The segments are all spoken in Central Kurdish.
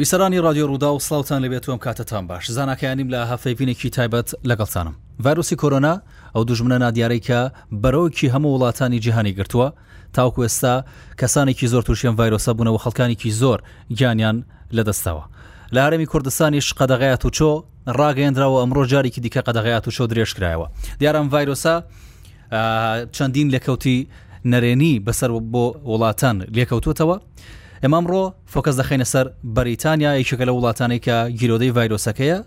بیسەرانی رادیۆ ڕوودا و سلااوان لەبێت وم کاتتان باش زانکەیانیم لە هەفەیبینێکی تایبەت لەگەڵتانم ڤایرۆسی کۆرۆنا ئەو دژمنە نادیارەی کە بەرەوەکی هەموو وڵاتانی جیهانی گرتووە تاوکو ئێستا کەسانێکی زۆر تووشیان ڤایرۆسە بوونەوە خەڵکانێکی زۆر گیانیان لەدەستەوە لە هەرمی کوردستانیش قەدەغای توچۆ ڕاگەیەندراوە ئەمڕۆ جارێکی دیکە قەدەغی ئاتوشۆ درێژ کرایەوە دیارم ڤایرۆسە چەندین لەکەوتی نەرێنی بەسەر بۆ وڵاتان لێکەوتوتەوە ئەمامڕۆ فۆکەس دەخینە سەر بەریتانیا یەکێکە لە وڵاتانی کە گیرۆدەی ڤایرۆسەکەیە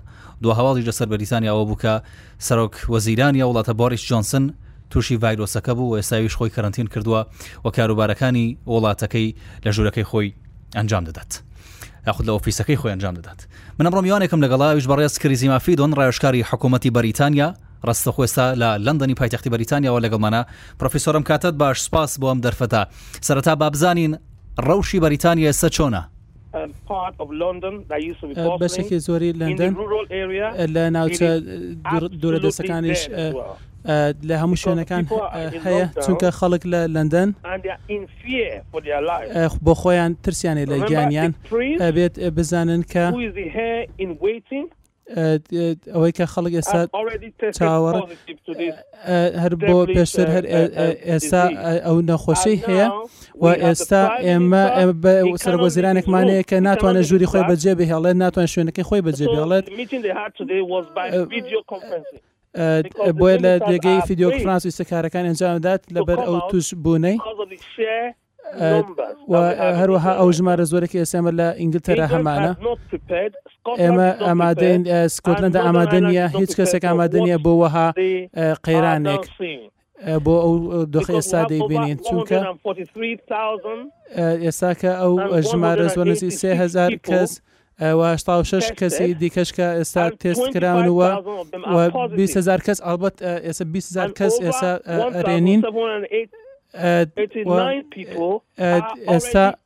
دو هەواڵی لەسەر بەریتانیاەوە بووکە سەرۆک وەزیرانیا وڵاتە بۆریس جۆنسن تووشی ڤایرۆسەکە بوو ئێستاویش خۆی کەرنتین کردووە و کاروبارەکانی وڵاتەکەی لە ژوورەکەی خۆی ئەنجام دەدات. یاخود لە ئۆفیسەکەی خۆی ئەنجام دەدات من ئەمڕۆ میوانێکم لەگەڵاویش بەڕێز کریزی مافیدۆن ڕایشکاری حکوومەتتی بەریتانیا ڕستە خۆێستا لە لەندەنی پایتەختی بەریتانیاەوە لەگەڵمانە پرۆفیسۆرم کاتت باش سپاس بۆ ئەم دەرفەتە سەرەتا بابزانین ڕەوشی بەریتانیا ئێستا چۆنە بەشێکی زۆری لەندەن لە ناوچە دوورە دەستەکانیش لە هەموو شوێنەکان هەیە چونکە خەڵک لە لەندەن بۆ خۆیان ترسیانێ لە گیانیان ئەبێت بزانن کە ئەوەی کە خەڵک ئێستا چاوەڕ هەر بۆ پێشتر هەر ئێستا ئەو نەخۆشەی هەیە و ئێستا ئێمە سەر بۆ زیرانێکمانەیە کە ناتوانێت ژووری خۆی بەجێ بهێڵێت ناتوان شوێنەکەی خۆی بەجێ بێڵێت بۆیە لە دوێگەی فیددیو فرانس ویستە کارەکان ئەنجامدات لەبەر ئەو توش بوونەی هەروەها ئەو ژمارە زۆرەی ئێسێمە لە ئینگلتەرا هەمانە ئێمە ئامادەین سکۆتلندە ئامادە نیە هیچ کەسێک ئامادە نیە بۆ وەها قەیرانێک بۆ ئەو دۆخە ئێستا دەیبینین چونکە ئێستاکە ئەو ژمارە زۆر نزی سێ هزار کەس واشتا شش کەسی دیکەشکە ئێستا تێست کراونەوە هزار کەس ئەڵبەت ئێستا هزار کەس ئێستا ئەرێنین ئێستا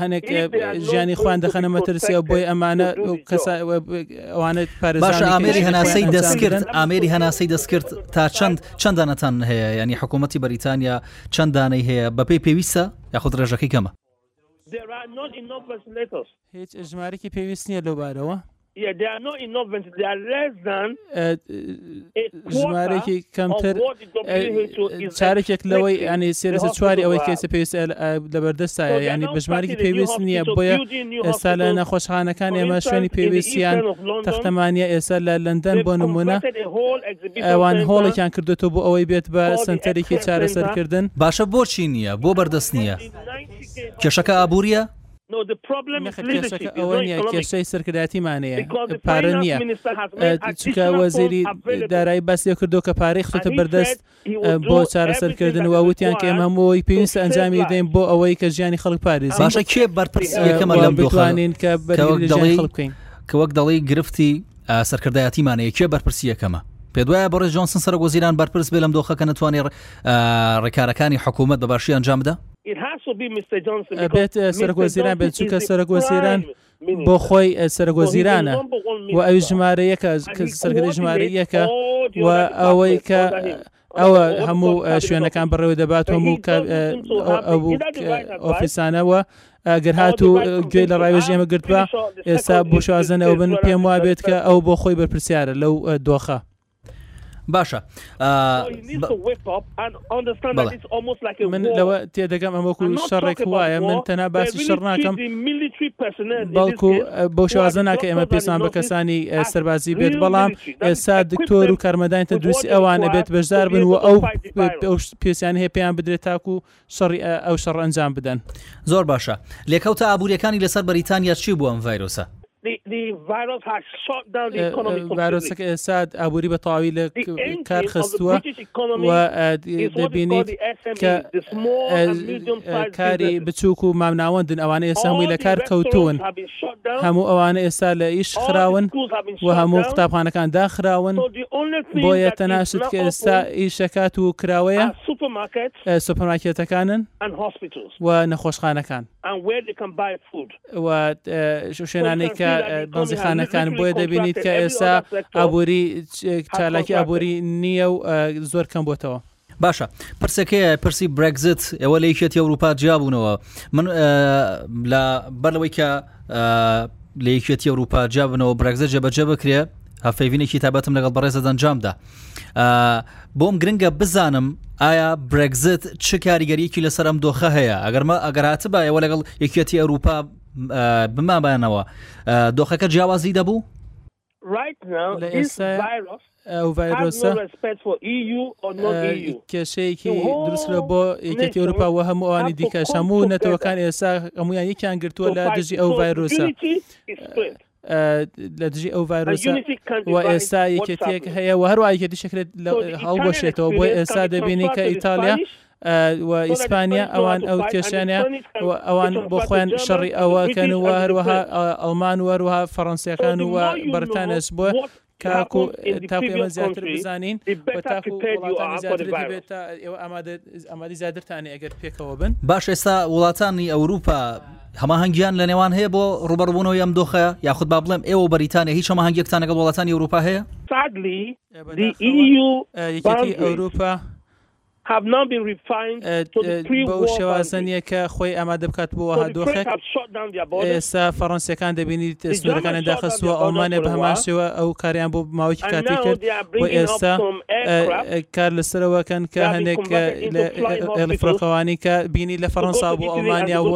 هەنێک ژیانی خوان دەخەنە مەترسیە و بۆی ئەمانە ئەوانە پارێزباشە ئامێری هەناسەی دەستکرد ئامێری هەناسەی دەستکرد تا چەند چەندانەتان هەیە ینی حکوومەتتی بەریتانیا چەندانەی هەیە بەپی پێویستە یاخود ڕێژەکەی کەمە هیچ ژمارەی پێویست نییە لەوبارەوە ژمارەێکی کەمتر چارێکێک لەوەی ئەنی سێرسە چواری ئەوەی کەسە پێویست لەبەردەستا ینی بەژمارێکی پێویست نییە بۆیە ئێستا لە نەخۆشخانەکان ئێمە شوێنی پێویستیان تەختەمانە ئێستا لە لەندەن بۆ نمونە ئەوان هۆڵێکیان کردێتەوە بۆ ئەوەی بێت بە سنتەرێکی چارەسەرکردن باشە بۆچی نییە بۆ بەردەست نییە کێشەکە ئابوووریە؟ نەخێر کێشەکە ئەوە نییە، کێشەی سەرکردایەتیمانەیە، پارە نییە. چونکە وەزیری دارایی باسی لەوە کردووە کە پارەی خستۆتە بەردەست بۆ چارەسەرکردن و وتیان کە ئێمە هەموو ئەوەی پێویستە ئەنجامی بدەین بۆ ئەوەی کە ژیانی خەڵک پارێزین. باشە کێ بەرپرسە یەکەمە لەم دۆخە؟ بتوانین کە بەرگری لە ژیانی خەڵک بکەین. کە وەک دەڵێی گرفتی سەرکردایەتیمانەیە کێ بەرپرسی یەکەمە؟ پێ دوایە بەڕێ جۆنسن سەرۆک وەزیران بەرپرس بێ لەم دۆخەکە نەتوانێت ڕێکارەکانی حکوومەت بە باشی ئەنجام بدە؟ ئەبێت سەرۆک وەزیران بێت چونکە سەرۆک وەزیران بۆ خۆی سەرۆک وەزیرانە و ئەوی ژمارە یەکە کە سەرکردەی ژمارە یەکە و ئەوەی کە ئەوە هەموو شوێنەکان بەڕێوە دەبات هەموو کە ئەبوو ئۆفیسانەوە ئەگەر هاتوو گوێ لە ڕاوێژ ئێمە گرتوە ئێستا بۆ شازنەوە بن پێم وابێت کە ئەو بۆ خۆی بەرپرسیارە لەو دۆخە باشە من لەوە تێدەگەم ئەم وەکو شەڕێک وایە من تەنا باسی شەڕ ناکەم بەڵکو بۆ شازە ناکە ئێمە پێسان بە کەسانی سەربازی بێت بەڵام ئێستا دکتۆر و کارمەدانتە دووسی ئەوانە بێت بەشدار بن و ئەو پێسیان هەیە پێیان بدرێت تاکو شەڕی ئەو شەڕ ئەنجام بدەن. زۆر باشە. لێکەوتە ئابوورییەکانی لەسەر بەریتانیا چی بوو ئەم ڤایرۆسە؟ ڤایرۆسەکە ئێستا ئابووری بە تەواوی لە کار خستووە و دەبینیت کە کاری بچووک و مامناوەندن ئەوانە ئێستا هەمووی لە کار کەوتوون هەموو ئەوانە ئێستا لە ئیش خراون و هەموو قوتابخانەکان داخراون بۆیە تەنها شت کە ئێستا ئیشەکات و کراوەیە سۆپەرماکێتەکانن و نەخۆشخانەکان و شوێنانەی کە بەنزیخانەکان بۆیە دەبینیت کە ئێستا ئابووری چالاکی ئابووری نییە و زۆر کەم بۆتەوە. باشە پرسەکەی پرسی برگزت ئەوە لە یەکێتی ئەوروپا جیابوونەوە من لە بەرەوەی کە لە یەکێتی ئەوروپا جیابنەوە برگزە جەبەجە بکرێ هەڤپەیڤینی کیتابەتم لەگەڵ بەڕێزە دەنجامدا بۆم گرنگە بزانم ئایا برگزت چ کاریگەریەکی لەسەر ئەم دۆخە هەیە ئەگەرمە ئەگەرات باەوە لەگەڵ یەکێتی ئەوروپا بمابانەوە دۆخەکە جیاوازی دەبوو کێشەیەکی دروستە بۆ یەکێتی ئەوروپا و هەموو ئەوانی دیکە هەموو نەتەوەکان ئێسا هەمویان یەکیان گرتووە لە دژی ئەو ڤایرۆسە لە دژی ئەو ڤایرۆسە و ئێستا یەکێتێک هەیە و هەروای کێتی شکرێت لە هەڵگۆشێتەوە بۆی ئێستا دەبینی کە ئیتالیا ئیسپانیا ئەوان ئەو کێشیانە ئەوان بۆ خۆیان شەڕی ئەوەکەن و هەروەها ئەڵمان وەروها فەڕەنسیەکان و بەرتانەش بووە تاکو تاکو ئێمە زیاتر بزانین و تاکو وڵاتانی زیاتر دەبێت تا ئێوە ئامادە ئامادەی زیاترتانە ئەگەر پێکەوە بن باش ئێستا وڵاتانی ئەوروپا هەماهەنگیان لە نێوان هەیە بۆ ڕوبەڕبوونەوەی ئەم دۆخە یاخود با بڵێم ئێوە و بەریتانیا هیچ هەماهەنگیەکتان لەگەڵ وڵاتانی ئەوروپا هەیە ئەوروپا have not been refined to the pre-war boundaries. بەو شێوازە نییە کە خۆی ئامادە بکات بۆ وەها دۆخێک. ئێستا فەڕەنسییەکان دەبینیت سنوورەکانیان داخستووە، ئەڵمانیا بە هەمان شێوە ئەو کارەیان بۆ ماوەیەکی کاتی کرد و ئێستا کار لەسەرەوە دەکەن کە هەندێک هێڵی فڕۆکەوانی کە بینی لە فەڕەنسا بۆ ئەڵمانیا و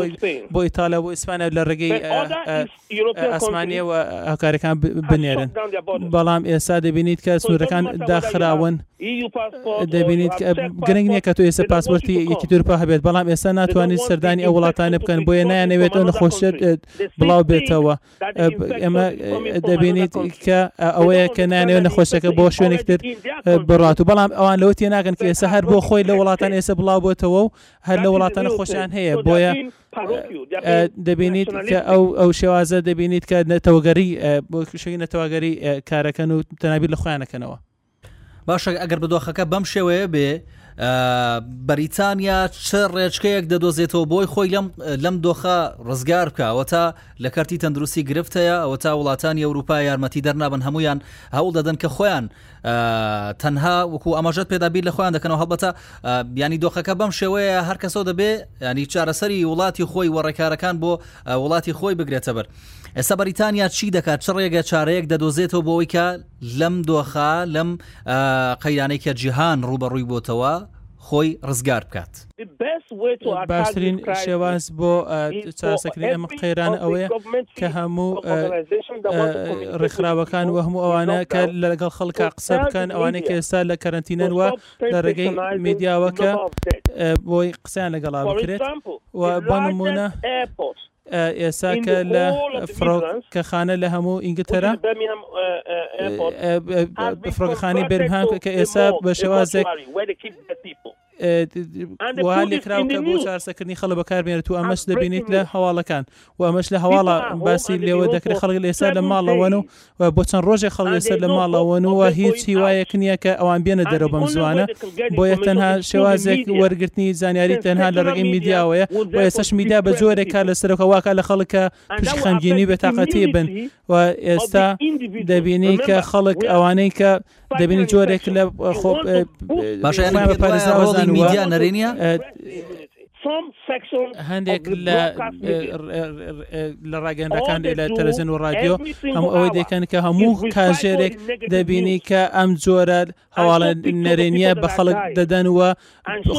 بۆ ئیتاڵیا و بۆ ئیسپانیا لە ڕێگەی ئاسمانییە و هاوکارەکان بنێرن بەڵام ئێستا دەبینیت کە سنوورەکان داخراون دەبینیت گرنگ نییە کە تۆ ئێستا پاسپۆرتی یەکی تورپا هەبێت بەڵام ئێستا ناتوانیت سەردانی ئەو وڵاتانە بکەن بۆیە نایانەوێت ئەو نەخۆشێت بڵاو بێتەوە ئێمە دەبینیت کە ئەوەیە کە نانەوە نەخۆشەکە بۆ شوێنێک تر بڕات و بەڵام ئەوان لەوە تێناگەن کە ئێستا هەر بۆ خۆی لە وڵاتان ئێستا بڵاو بۆتەوە و هەر لە وڵاتان خۆشیان هەیە بۆیە دەبینیت کە ئەو ئەو شێوازە دەبینیت کە نەتەوەگەری بۆ کشەی نەتەواگەری کارەکەن و تەنابیر لە خۆیانەکەنەوە باشە ئەگەر بدۆخەکە بەم شێوەیە بێ بەریتانیا چ ڕێچکەیەک دەدۆزێتەوە بۆی خۆی لەم لەم دۆخە ڕزگار بکەوە تا لە کەرتی تەندروستی گرفتەیە ئەوە تا وڵاتانی ئەوروپا یارمەتی دەرنابن هەمویان هەوڵ دەدەن کە خۆیان تەنها وکو ئەمەژەت پێدا بیر لە خۆیان دەکەنەوە هەڵبەتە بیانی دۆخەکە بەم شێوەیە هەر کەسەوە دەبێ ینی چارەسەری وڵاتی خۆی و ڕێکارەکان بۆ وڵاتی خۆی بگرێتە بەر ئێستا بەریتانیا چی دەکات چ ڕێگە چارەیەک دەدۆزێتەوە بۆ ئەویکە لەم دۆخە لەم قەیرانێکە جیهان ڕوبەڕووی بۆتەوە خۆی ڕزگار بکات. باشترین شێواز بۆ چارەسەکردنی ئەم قەیرانە ئەوەیە کە هەموو ڕێکخراوەکان و هەموو ئەوانە کە لەگەڵ خەڵکا قسە بکەن ئەوانەی کە ئێستا لە کەرەنتینەن و لە ڕێگەی میدیاوە کە بۆی قسەیان لەگەڵا بکرێت و بۆ نموونە ئێسا کە لە فرۆک کە خانە لە هەموو ئینگتەرا فرۆگەخانی بێرمهام کە ئێسا بە شێوازێک وها لێکراو کە بۆ چارسەکردنی خەڵ بەکاربێنێت تو ئەمەش دەبینیت لە هەواڵەکان و ئەمەش لە هەواڵە باسی لێوە دەکرێت خەڵک لێسا لە ماڵەوەن و و بۆ چەند ڕۆژێک خەڵک لەسەر لە ماڵەوەن و هیچ هیوایەک نییە کە ئەوان بێنە دەرەوە بەم زووانە، بۆیە تەنها شێوازێک وەرگرتنی زانیاری تەنها لە ڕێگەی میدیاوەیە و ئێستاش میدیا بە جۆرێک کار لەسەرە کە وا کات لە خەڵک کە تووشی خەمگینی و بێتاقەتی بن و ئێستا دەبینین کە خەڵک ئەوانەی کە دەبینی جۆرێک لە خۆ باشەپارێزراوەزان میدیا نەرێنە هەندێک لە لە ڕاگەنەکان لە تەلەزن و ڕادیۆ هەموو ئەوەی دەکەن کە هەموو کاژێرێک دەبینی کە ئەم جۆرە هەواڵە نەرێنیە بە خەڵک دەدەن وە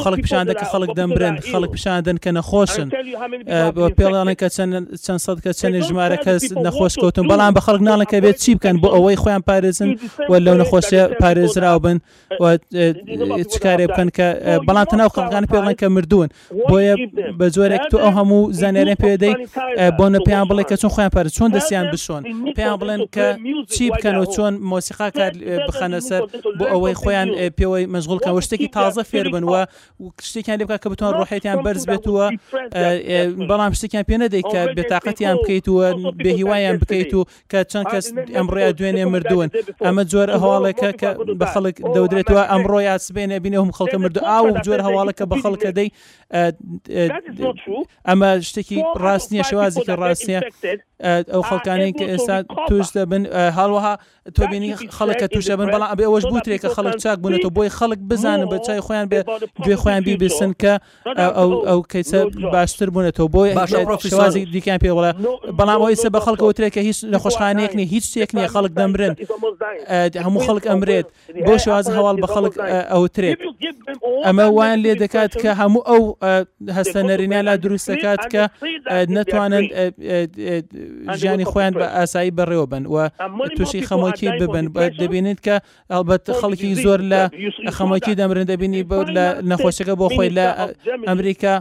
خەڵک پیشاندە کە خەڵک دەمرن خەڵک پیشاندن کە نەخۆشن پێڵانە کە چەند چەند سەد کە چەند ژمارە کەس نەخۆش کەوتن بەڵام بە خەڵک ناڵە کە بێت چی بکەن بۆ ئەوەی خۆیان پارێزن و لەو نەخۆشیە پارێزراو بن چکارێ بکەن کە بەڵام تەناو خەڵکان پێڵەن کە مردوون بۆیە بە جۆرێک تۆ ئەو هەموو زانێرە پێدەی بۆ نە پێیان بڵێ کە چون خۆیان پەر چۆن دەستیان بشۆن پێیان بڵێن کە چی بکەنەوە چۆن مۆسیقا کار بخەنە سەر بۆ ئەوەی خۆیان پێوەی مەشغول کە شتێکی تازە فێر بن وە شتێکیان لێبکە کە بتوان ڕۆحێتیان بەرز بێتووە بەڵام شتێکیان پێ نەدەیت کە بێتاقەتیان بکەیت و بێ هیوایان بکەیت و کە چەند کەس ئەم ڕێ دوێنێ مردوون ئەمە جۆر هەواڵێکە کە بە خەڵک دەودرێتەوە ئەمڕۆ یا سبێن ئەبینێ هم خەڵکە مردو ئا و جۆر هەواڵەکە بە خەڵکە دەی ئەمە شتێکی ڕاست نییە شێوازێکی ڕاستە ئەو خەڵکانەی کە ئێستا توش دەبن هەڵوەها تۆ بینی خەڵک کە تووشە بن بەڵام ئەبێ ئەوەش بوترێ کە خەڵک چاک بنێتەوە بۆی خەڵک بزانن بە چای خۆیان بێ گوێ خۆیان بیبیسن کە ئەو ئەو کەیسە باشتر بوونێتەوە بۆی باشوازی دیکەیان پێ وڵە بەڵام ئەوەی سە بە خەڵکەوترێک کە هیچ لە خۆشخانەیەک نیە هیچ شتێک نیە خەڵک دەمرن هەموو خەڵک ئەمرێت بۆ شواز هەواڵ بە خەڵک ئەوترێت ئەمە وان لێ دەکات کە هەموو ئەو هەستە نەرینە لا دروستەکات کە نەتوانن ژیانی خۆیان بە ئاسایی بەڕێوە بەن و تووشی خەمۆکی ببن دەبینیت کە ئەڵبەت خەڵکی زۆر لە خەمۆکی دەمرن دەبینی بە لە نەخۆشەکە بۆ خۆی لە ئەمریکا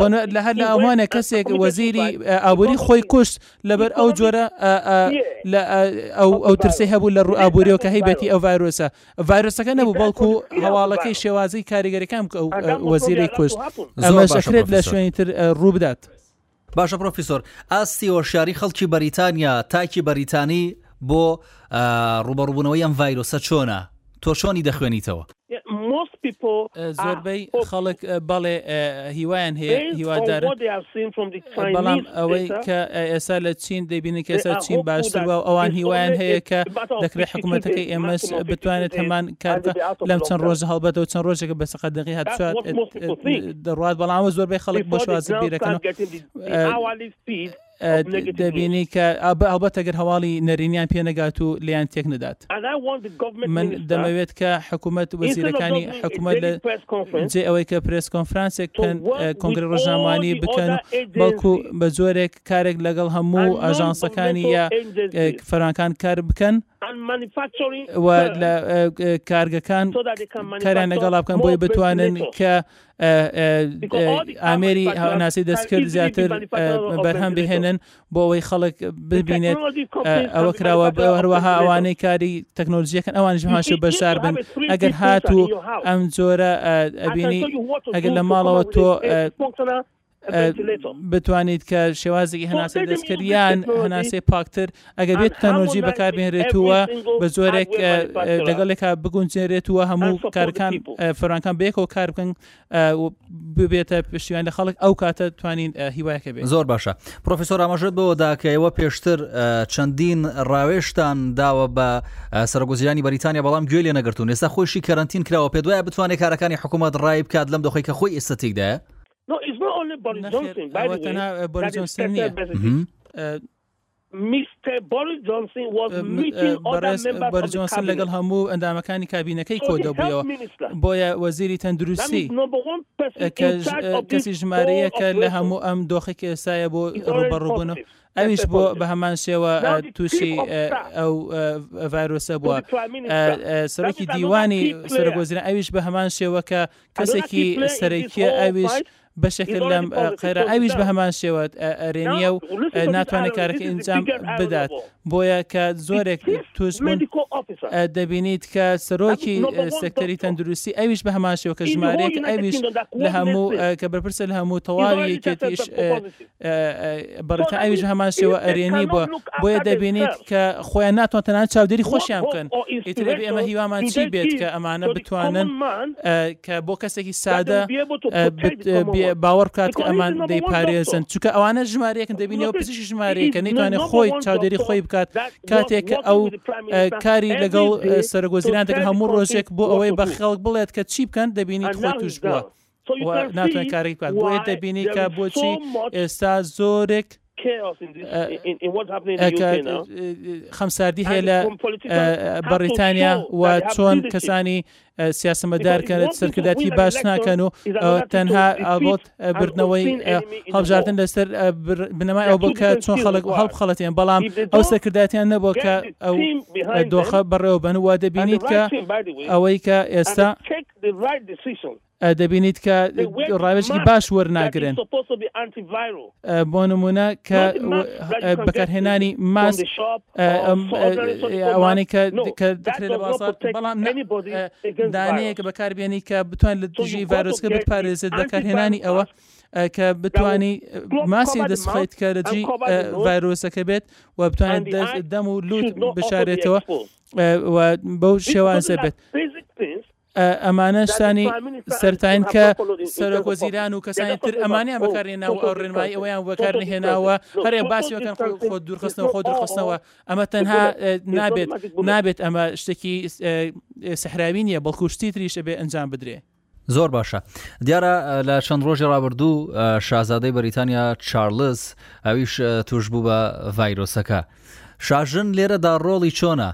بۆ لە هەر لە ئەوانە کەسێک وەزیری ئابووری خۆی کوشت لەبەر ئەو جۆرە لە ئەو ترسی هەبوو لە ڕوو ئابووریەوە کە هەیبەتی ئەو ڤایرۆسە ڤایرۆسەکە نەبوو بەڵکو هەواڵەکەی شێوازی کاریگەریەکان وەزیری کوشت ئەمەش دەکرێت لە شوێنی تر ڕووبدات. باشە پرۆفیسۆر ئاستی هۆشیاری خەڵکی بەریتانیا تاکی بەریتانی بۆ ڕوبەڕوبوونەوەی ئەم ڤایرۆسە چۆنە تۆ چۆنی دەخوێنیتەوە؟ زۆربەی خەڵک بەڵێ هیوایان هەیە هیوادارن بەڵام ئەوەی کە ئێستا لە چین دەبینن کە ئێستا چین باشتر بووە ئەوان هیوایان هەیە کە دەکرێت حکوومەتەکەی ئێمەش بتوانێت هەمان کار بکات لەم چەند ڕۆژە هەڵبەتەوە چەند ڕۆژێکە بەسە قەدەغی هاتووە دەڕوات بەڵام ئەوە زۆربەی خەڵک بۆ شوازی بیرەکەن دەبینی کە ئابە ئەڵبەتە گەر هەواڵی نەرینیان پێنەگات و لیان تێک ندات من دەمەوێت کە حکوومەت وەزیرەکانی حکوومەت لە جێ ئەوەی کە پرس کۆنفرانسێک بکەن کۆنگری ڕژامانی بکەن بەڵکو بە جۆرێک کارێک لەگەڵ هەموو ئاژانسەکانی یا فەرانکان کار بکەن و لە کارگەکان کاریان لەگەڵا بکەن بۆی بتوانن کە ئامێری هاوناسی دەستکرد زیاتر بەرهەم بهێنن بۆ ئەوەی خەڵک ببینێت ئەوە کراوە بە هەروەها ئەوانەی کاری تەکنۆلژیەکەن ئەوان ژماش و بەشدار بن ئەگەر هات و ئەم جۆرە ئەبینی ئەگەر لە ماڵەوە تۆ بتوانیت کە شێوازێکی هەناسە دەستکرد یان هەناسێ پاکتر ئەگە بێت تەنۆجی بەکاربێنرێتووە بە جۆرێک لەگەڵێکا بگونجێنرێتووە هەموو کارەکان فەرانکان بێکەوە کار بکەن ببێتە پشتیوان لە خەڵک ئەو کاتە توانین هیوایەکە بێت زۆر باشە پرۆفسۆر ئاماژت بەوە داکەەوە پێشتر چەندین ڕاوێشتان داوە بە سەرگوزیرانی بەریتانیا بەڵام گوێ لێ نەگرتون ێستا خۆشی کەرنتین کراوە پێ دوایە بتوانێت کارەکانی حکوومەت ڕای بکات لەم دۆخی کە خۆی ئێستەتیکدایە بەرجۆنسن لەگەڵ هەموو ئەندامەکانی کابینەکەی کۆ دەبووەوە بۆیە وەزیری تەندروستی کەسی ژمارەیەکە لە هەموو ئەم دۆخێکی ئێسایە بۆ ڕوبەڕوبوون ئەویش بۆ بە هەمان شێوە تووشی ئەو ڤایرۆسە بووە سەرۆکی دیوانی سەرگۆزیرە ئەویش بە هەمان شێوەکە کەسێکی سەرەکیە ئەویش بەشێکە لەم قەیرا ئەویش بە هەمان شێوەت ئەرێنیە و ناتوانێت کارەکە ئینجام بدات بۆیە کە زۆرێک توشبوون دەبینیت کە سەرۆکی سەکتەری تەندروستی ئەویش بە هەمان شێوە کە ژمارەیەک ئەویش لە هەموو کە بەرپرسە لە هەموو تەواوی یەکێتیش بەڕێزتان ئەویش هەمان شێوە ئەرێنی بووە بۆیە دەبینیت کە خۆیان ناتوان تەنان چاودێری خۆشیان بکەن ئیتر ئەبێ ئێمە هیوامان چی بێت کە ئەمانە بتوانن کە بۆ کەسێکی سادە باوەڕ بکات کە ئەمان دەیپارێزن چونکە ئەوانە ژمارەیەکن دەبینی و پزیشکی ژمارەیەکە نەیتوانێت خۆی چاودێری خۆی بکات کاتێک کە ئەو کاری لەگەڵ سەرۆک وەزیران دەکەن هەموو ڕۆژێک بۆ ئەوەی بە خەڵک بڵێت کە چی بکەن دەبینیت خۆی توش بووە ناتوانێت کارێک بکات بۆیە دەبینی کە بۆچی ئێستا زۆرێک خەمساردی هەیە لە بەڕیتانیا و چۆن کەسانی سیاسەمەدارکەێت سەرکرداتی باش ناکەن و تەنها ئابوت بردنەوەی هەڵبژاردن لەسەر بنەمای ئەو بکە چۆن خەڵک و هەڵب خەڵەتێن بەڵام ئەو سەرکرداتیان نەبووە کە ئەو دۆخە بەڕێوەبن و دەبینیت کە ئەوەی کە ئێستا دەبینیت کە ڕاوێژێکی باش وەرناگرن بۆ نمونە کە بەکارهێنانی ماس ئەوانەی کە دانەیەکە بەکاربیێنی کە بتوان لە توژی ڤایرۆسکە بپارێزێت بەکارهێنانی ئەوە کە بتانی ماسی دەستخیت کە لەجی ڤایرۆسەکە بێت و بتوانێت دەم و لوت بشارێتەوە و بەو شێوازە بێت ئەمانە شتانی سەرتاین کە سەرۆک وەزیران و کەسانی تر ئەمانیان بەکارێ ناو ئەو ڕێنمایی ئەویان بەکار نهێناوە هەرێ باسیەکەن خۆ دوورخستنەوە خۆ درخستنەوە ئەمە تەنها نابێت نابێت ئەمە شتێکی سەحراوی نیە بەڵکوشتی تریشە بێ ئەنجام بدرێ زۆر باشە دیارە لە چەند ڕۆژی ڕابردوو شازادەی بەریتانیا چارلز ئەویش توش بوو بە ڤایرۆسەکە شاژن لێرەدا ڕۆڵی چۆنە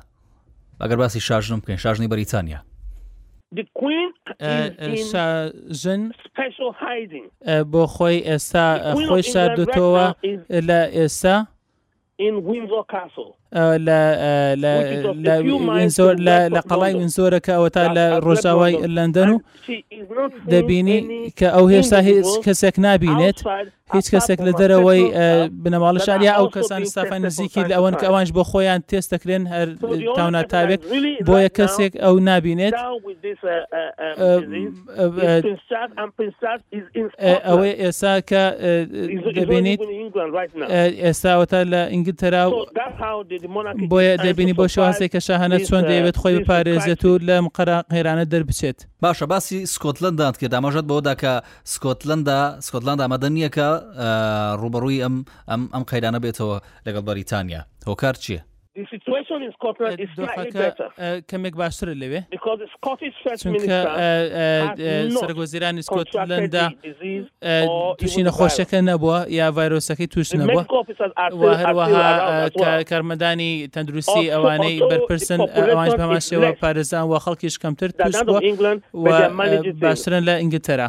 ئەگەر باسی شاژن بکەین شاژنی بەریتانیا ژن بۆ خۆی ئێستا خۆی شاردوتەوە لە ئێستا in Windsor Castle. وینزۆر لە قەڵای وینزۆرە کە ئەوە تا لە ڕۆژاوای لەندەن و دەبینی کە ئەو هێشتا هیچ کەسێک نابینێت هیچ کەسێک لە دەرەوەی بنەماڵە شاریا ئەو کەسانی سافان نزیکی لە ئەوەن کە ئەوانش بۆ خۆیان تێست دەکرێن هەر تاوناتاوێک بۆیە کەسێک ئەو نابینێت ئەوەی ئێسا کە دەبینیت ئێستاوەتا لە ئینگلتەرا بۆیە دەبینی بۆ شوازێک کە شاهانە چۆن دەیەوێت خۆی بپارێزێت و لەم قەرا قەیرانە دەربچێت باشە باسی سکۆتلندات کرد ئاماژەت بەوەدا کە سکۆتلندا سکۆتلند ئامادە نییە کە ڕوبەڕووی ئەم ئەم ئەم قەیرانە بێتەوە لەگەڵ بەریتانیا هۆکار چییە؟ دۆخەکە کەمێک باشترە لەوێ چونکە سەرۆک وەزیرانی سکۆتلەندا تووشی نەخۆشیەکە نەبووە یا ڤایرۆسەکەی توش نەبووە هەروەها کارمەدانی تەندروستی ئەوانەی بەرپرسن ئەوان بەمان شێوە پارێزان و خەڵکیش کەمتر توش بووە باشترن لە ئینگلتەرا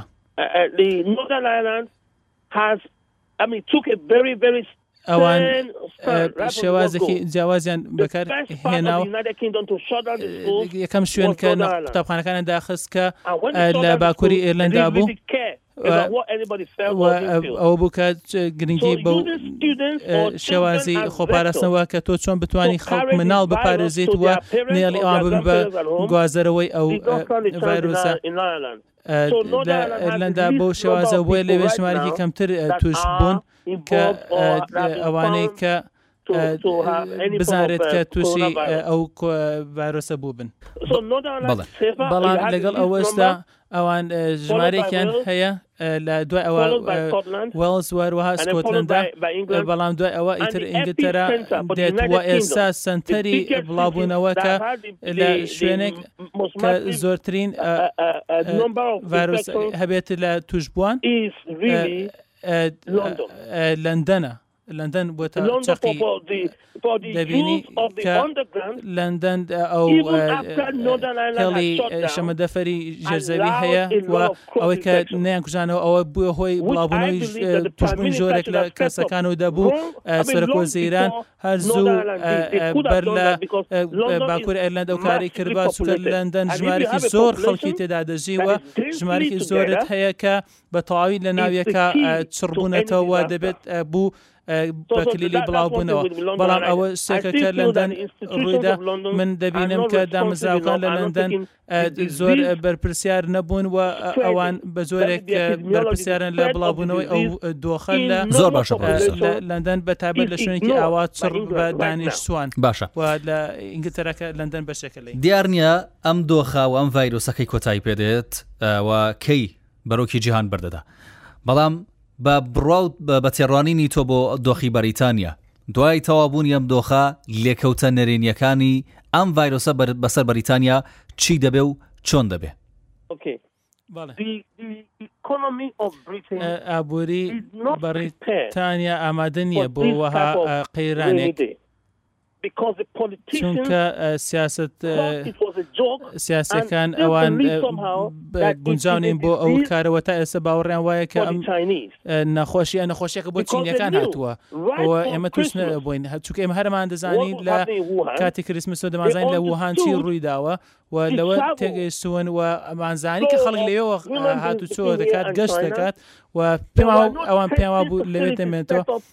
ئەوان شێوازێکی جیاوازیان بەکار هێنا و یەکەم شوێن کە قوتابخانەکانیان داخست کە لە باکووری ئێرلندا بوو ئەوە بوو کە گرنگی بە شێوازی خۆپارستنەوە کە تۆ چۆن بتانی خەڵک مناڵ بپارێزیت وە نێڵی ئەوان ببن بە گوازەرەوەی ئەو ڤایرۆسە. لە ئێرلەندا بەو شێوازە بۆیە لەوێ ژمارەێکی کەمتر توش بوون کە ئەوانەی کە بزانرێت کە تووشی ئەو ڤایرۆسە بوو بن بەڵام لەگەڵ ئەوەشدا ئەوان ژمارێکیان هەیە لە دوای ئەوە وڵس وەروەها سکۆتلندا بەڵام دوای ئەوە ئیتر ئینگلتەرا دێت ئێستا سنتەری بڵاوبوونەوەکە لە شوێنێک زۆرترین هەبێت لە توشبووان لەندەنە لەندەن بۆ چقی دەبینی لەندەن ئەو هێڵی شەمە دەفەری ژێرزەوی هەیە ئەوەی کە نیان کوژانەوە ئەوە بووە هۆی بڵاوبوونەوەی توشبوونی زۆرێک لە کەسەکان و دەبوو سەرۆکۆ زیران هەر زوو بەر لە باکوری ئایرلەند ئەو کارەی کردوە، چونکە لەندەن ژمارەێکی زۆر خەڵکی تێدا دەژی و ژمارەێکی زۆرت هەیە کە بە تەواوی لە ناویەکە چڕبوونەتەوە دەبێت بوو بەکلیلی بڵاوبوونەوە بەڵام ئەوە شتێکەکە لەندەن ڕوویدا من دەبینم کە دامەزراوەکان لە لەندەن زۆر بەرپرسیار نەبوون و ئەوان بە زۆرێک بەرپرسیارن لە بڵاوبوونەوەی ئەو دۆخە لە زۆر باشە لەندەن بە تابەر لە شوێنێکی ئاوا چڕ بە دانیشتوان باشە لە ئینگلتەرەکە لەندەن بەشێکە لە دیار نییە ئەم دۆخە و ئەم ڤایرۆسەکەی کۆتایی پێدێت و کەی بەرۆکی جیهان بەردەدا بەڵام بە بڕوا و بە تێڕوانینی تۆ بۆ دۆخی بەریتانیا دوای تەوابوونی ئەم دۆخە لێکەوتە نەرێنییەکانی ئەم ڤایرۆسە بەسەر بەریتانیا چی دەبێ و چۆن دەبێ؟ ئابووری بەڕیتانیا ئامادە نییە بۆ وەها قەیرانێک. چونکە سیاسەت سیاسەکان ئەوان گونجاو نین بۆ ئەو کارەوە تا ئێستا باوەڕیان وایە کە ئەم نەخۆشی ئە نەخۆشیەکە بۆ چینەکان هاتووە ئێمە توشنە بووین هەچووک ئێمە هەرمان دەزانین لە کاتی کریسمسۆ دەمازین لە وهانچی ڕوویداوە و لەوە تێگەیشتون و ئەمانزانی کە خەڵک لەوێەوە هاتوچۆ دەکات گەشت دەکات و پێماوە ئەوان پێوا بوو لەوێ دەمێنێتەوە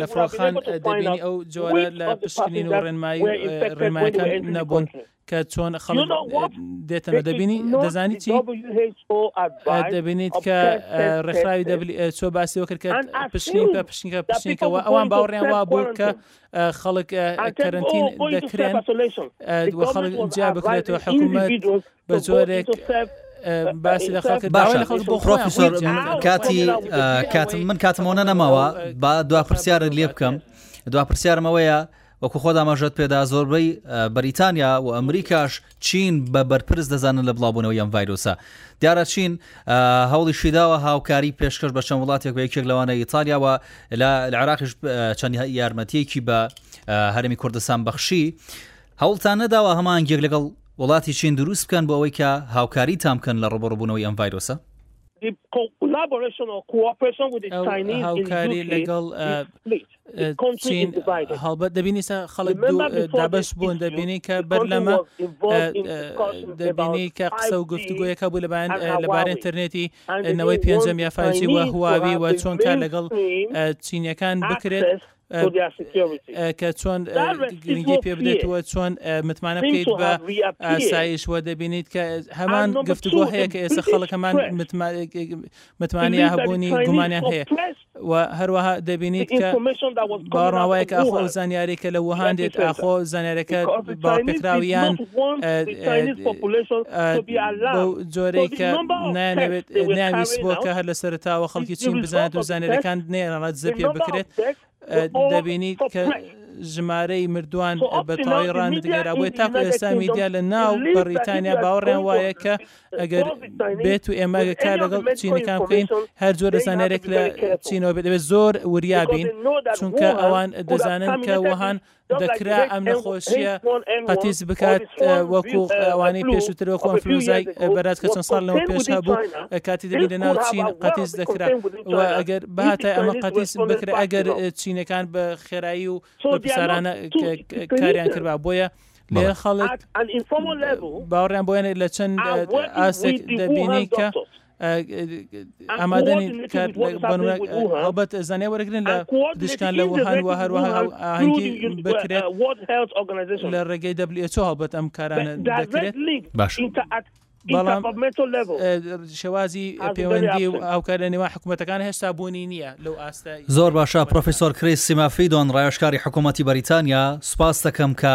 لە فڕۆخان دەبینی ئەو جۆرە لە پشکنین و ڕێنمایی ڕێنمایەکان نەبوون کە چۆن خەڵک دێتەوە دەبینی دەزانی چی دەبینیت کە ڕێکخراوی دەبلی چۆ باسیەوە کرد کە پشنی بە پشنیکە پشنیکەوە ئەوان باوەڕیان وا بوو کە خەڵک کەرنتین دەکرێن خەڵک جیا بکرێتەوە حکوومەت بە جۆرێک باسی لە خەڵک باشە پرۆفیسۆر کاتی کاتم من کاتمەوەە نەماوە با دوا پرسیارت لێ بکەم دوا پرسیارمەوەیە وەکو خۆدا ماژەت پێدا زۆربەی بەریتانیا و ئەمریکاش چین بە بەرپرس دەزانن لە بڵاوبوونەوە یان ڤایرۆسە دیارە چین هەوڵی شیداوە هاوکاری پێشکەش بە چەند وڵاتێک بە یەکێک لەوانە ئیتالیاوە لە عراقش چەند یارمەتیەکی بە هەرمی کوردستان بەخشی هەوڵتان نەداوە هەمانگیێک لەگەڵ وڵاتی چین دروست بکەن بۆ ئەوەی کە هاوکاری تان بکەن لە ڕوبەڕو بونەوەی ئەم ڤایرۆسە؟ ئەو هاوکاری لەگەڵ چین هەڵبەت دەبینی سا خەڵک دابەش بون دەبینی کە بەر لەمە دەبینی کە قسە و گفتوگۆیەکە بوو لەبان لەبارەی ئینتەرنێتی نەوەی پێنجەم یا فایجی وە هواوی وە چۆن کار لەگەڵ چینیەکان بکرێت کە چۆن گرنگی پێ بدرێت و چۆن متمانە بکەیت بە ئاسایش وە دەبینیت کە هەمان گفتوگۆ هەیە کە ئێستا خەڵک هەمان متمانیا هەبوونی گومانیان هەیە و هەروەها دەبینیت کە باڕاوایە کە ئەخۆ زانیاری کە لە وهان دێت ئاخۆ زانارەکە باپێکراویان جۆرێک کە نایانەوێت ناویستبووە کە هەر لە سەرتاوە خەڵکی چین بزانێت و زانێرەکان نێرانە دزە پێ بکرێت دەبینیت کە ژمارەی مردووان بەتەواوی ڕاندگەرا بۆی تاکو ئێستا میدیا لە ناو بەڕیتانیا باوەڕیان وایە کە ئەگەر بێت و ئێمە کار لەگەڵ چینەکان بکەین هەر جۆر لە زانارێک لە چینەوە بێت دەبێت زۆر وریابین چونکە ئەوان دەزانن کە وەهان دەکرا ئەم نەخۆشیە قەتیس بکات وەکو ئەوانەی پێشوتر وەکو ئەفلوزای بەرات کە چەند ساڵ لەوە پێش هەبوو کاتی دەبی لە ناو چین قەتیس دەکرا و ئەگەر بهاتای ئەمە قەتیس بکرێت ئەگەر چینەکان بە خێرایی و پیسارانە کاریان کردبا بۆیە لێرە خەڵک باوەڕیان بۆیانێت لە چەند ئاستێک دەبینی کە ئامادەنی هەڵبەت زانێ وەرەگرن لە دشکان لە وهانوە هەروەها ئاهنگی بکرێت لە ڕێگەی دەبلێت چۆ هەڵبەت ئەم کارانە دەکرێت باش بەڵام شێوازی پەیوەندی و ئەوکار لە نێوان حکوومەتەکان هێشتا بوونی نییە لەو ئاستە زۆر باشە پرۆفیسۆر کریس سیمافیدۆن ڕایشکاری حکوومەتتی بەریتانیا سوپاس دەکەم کە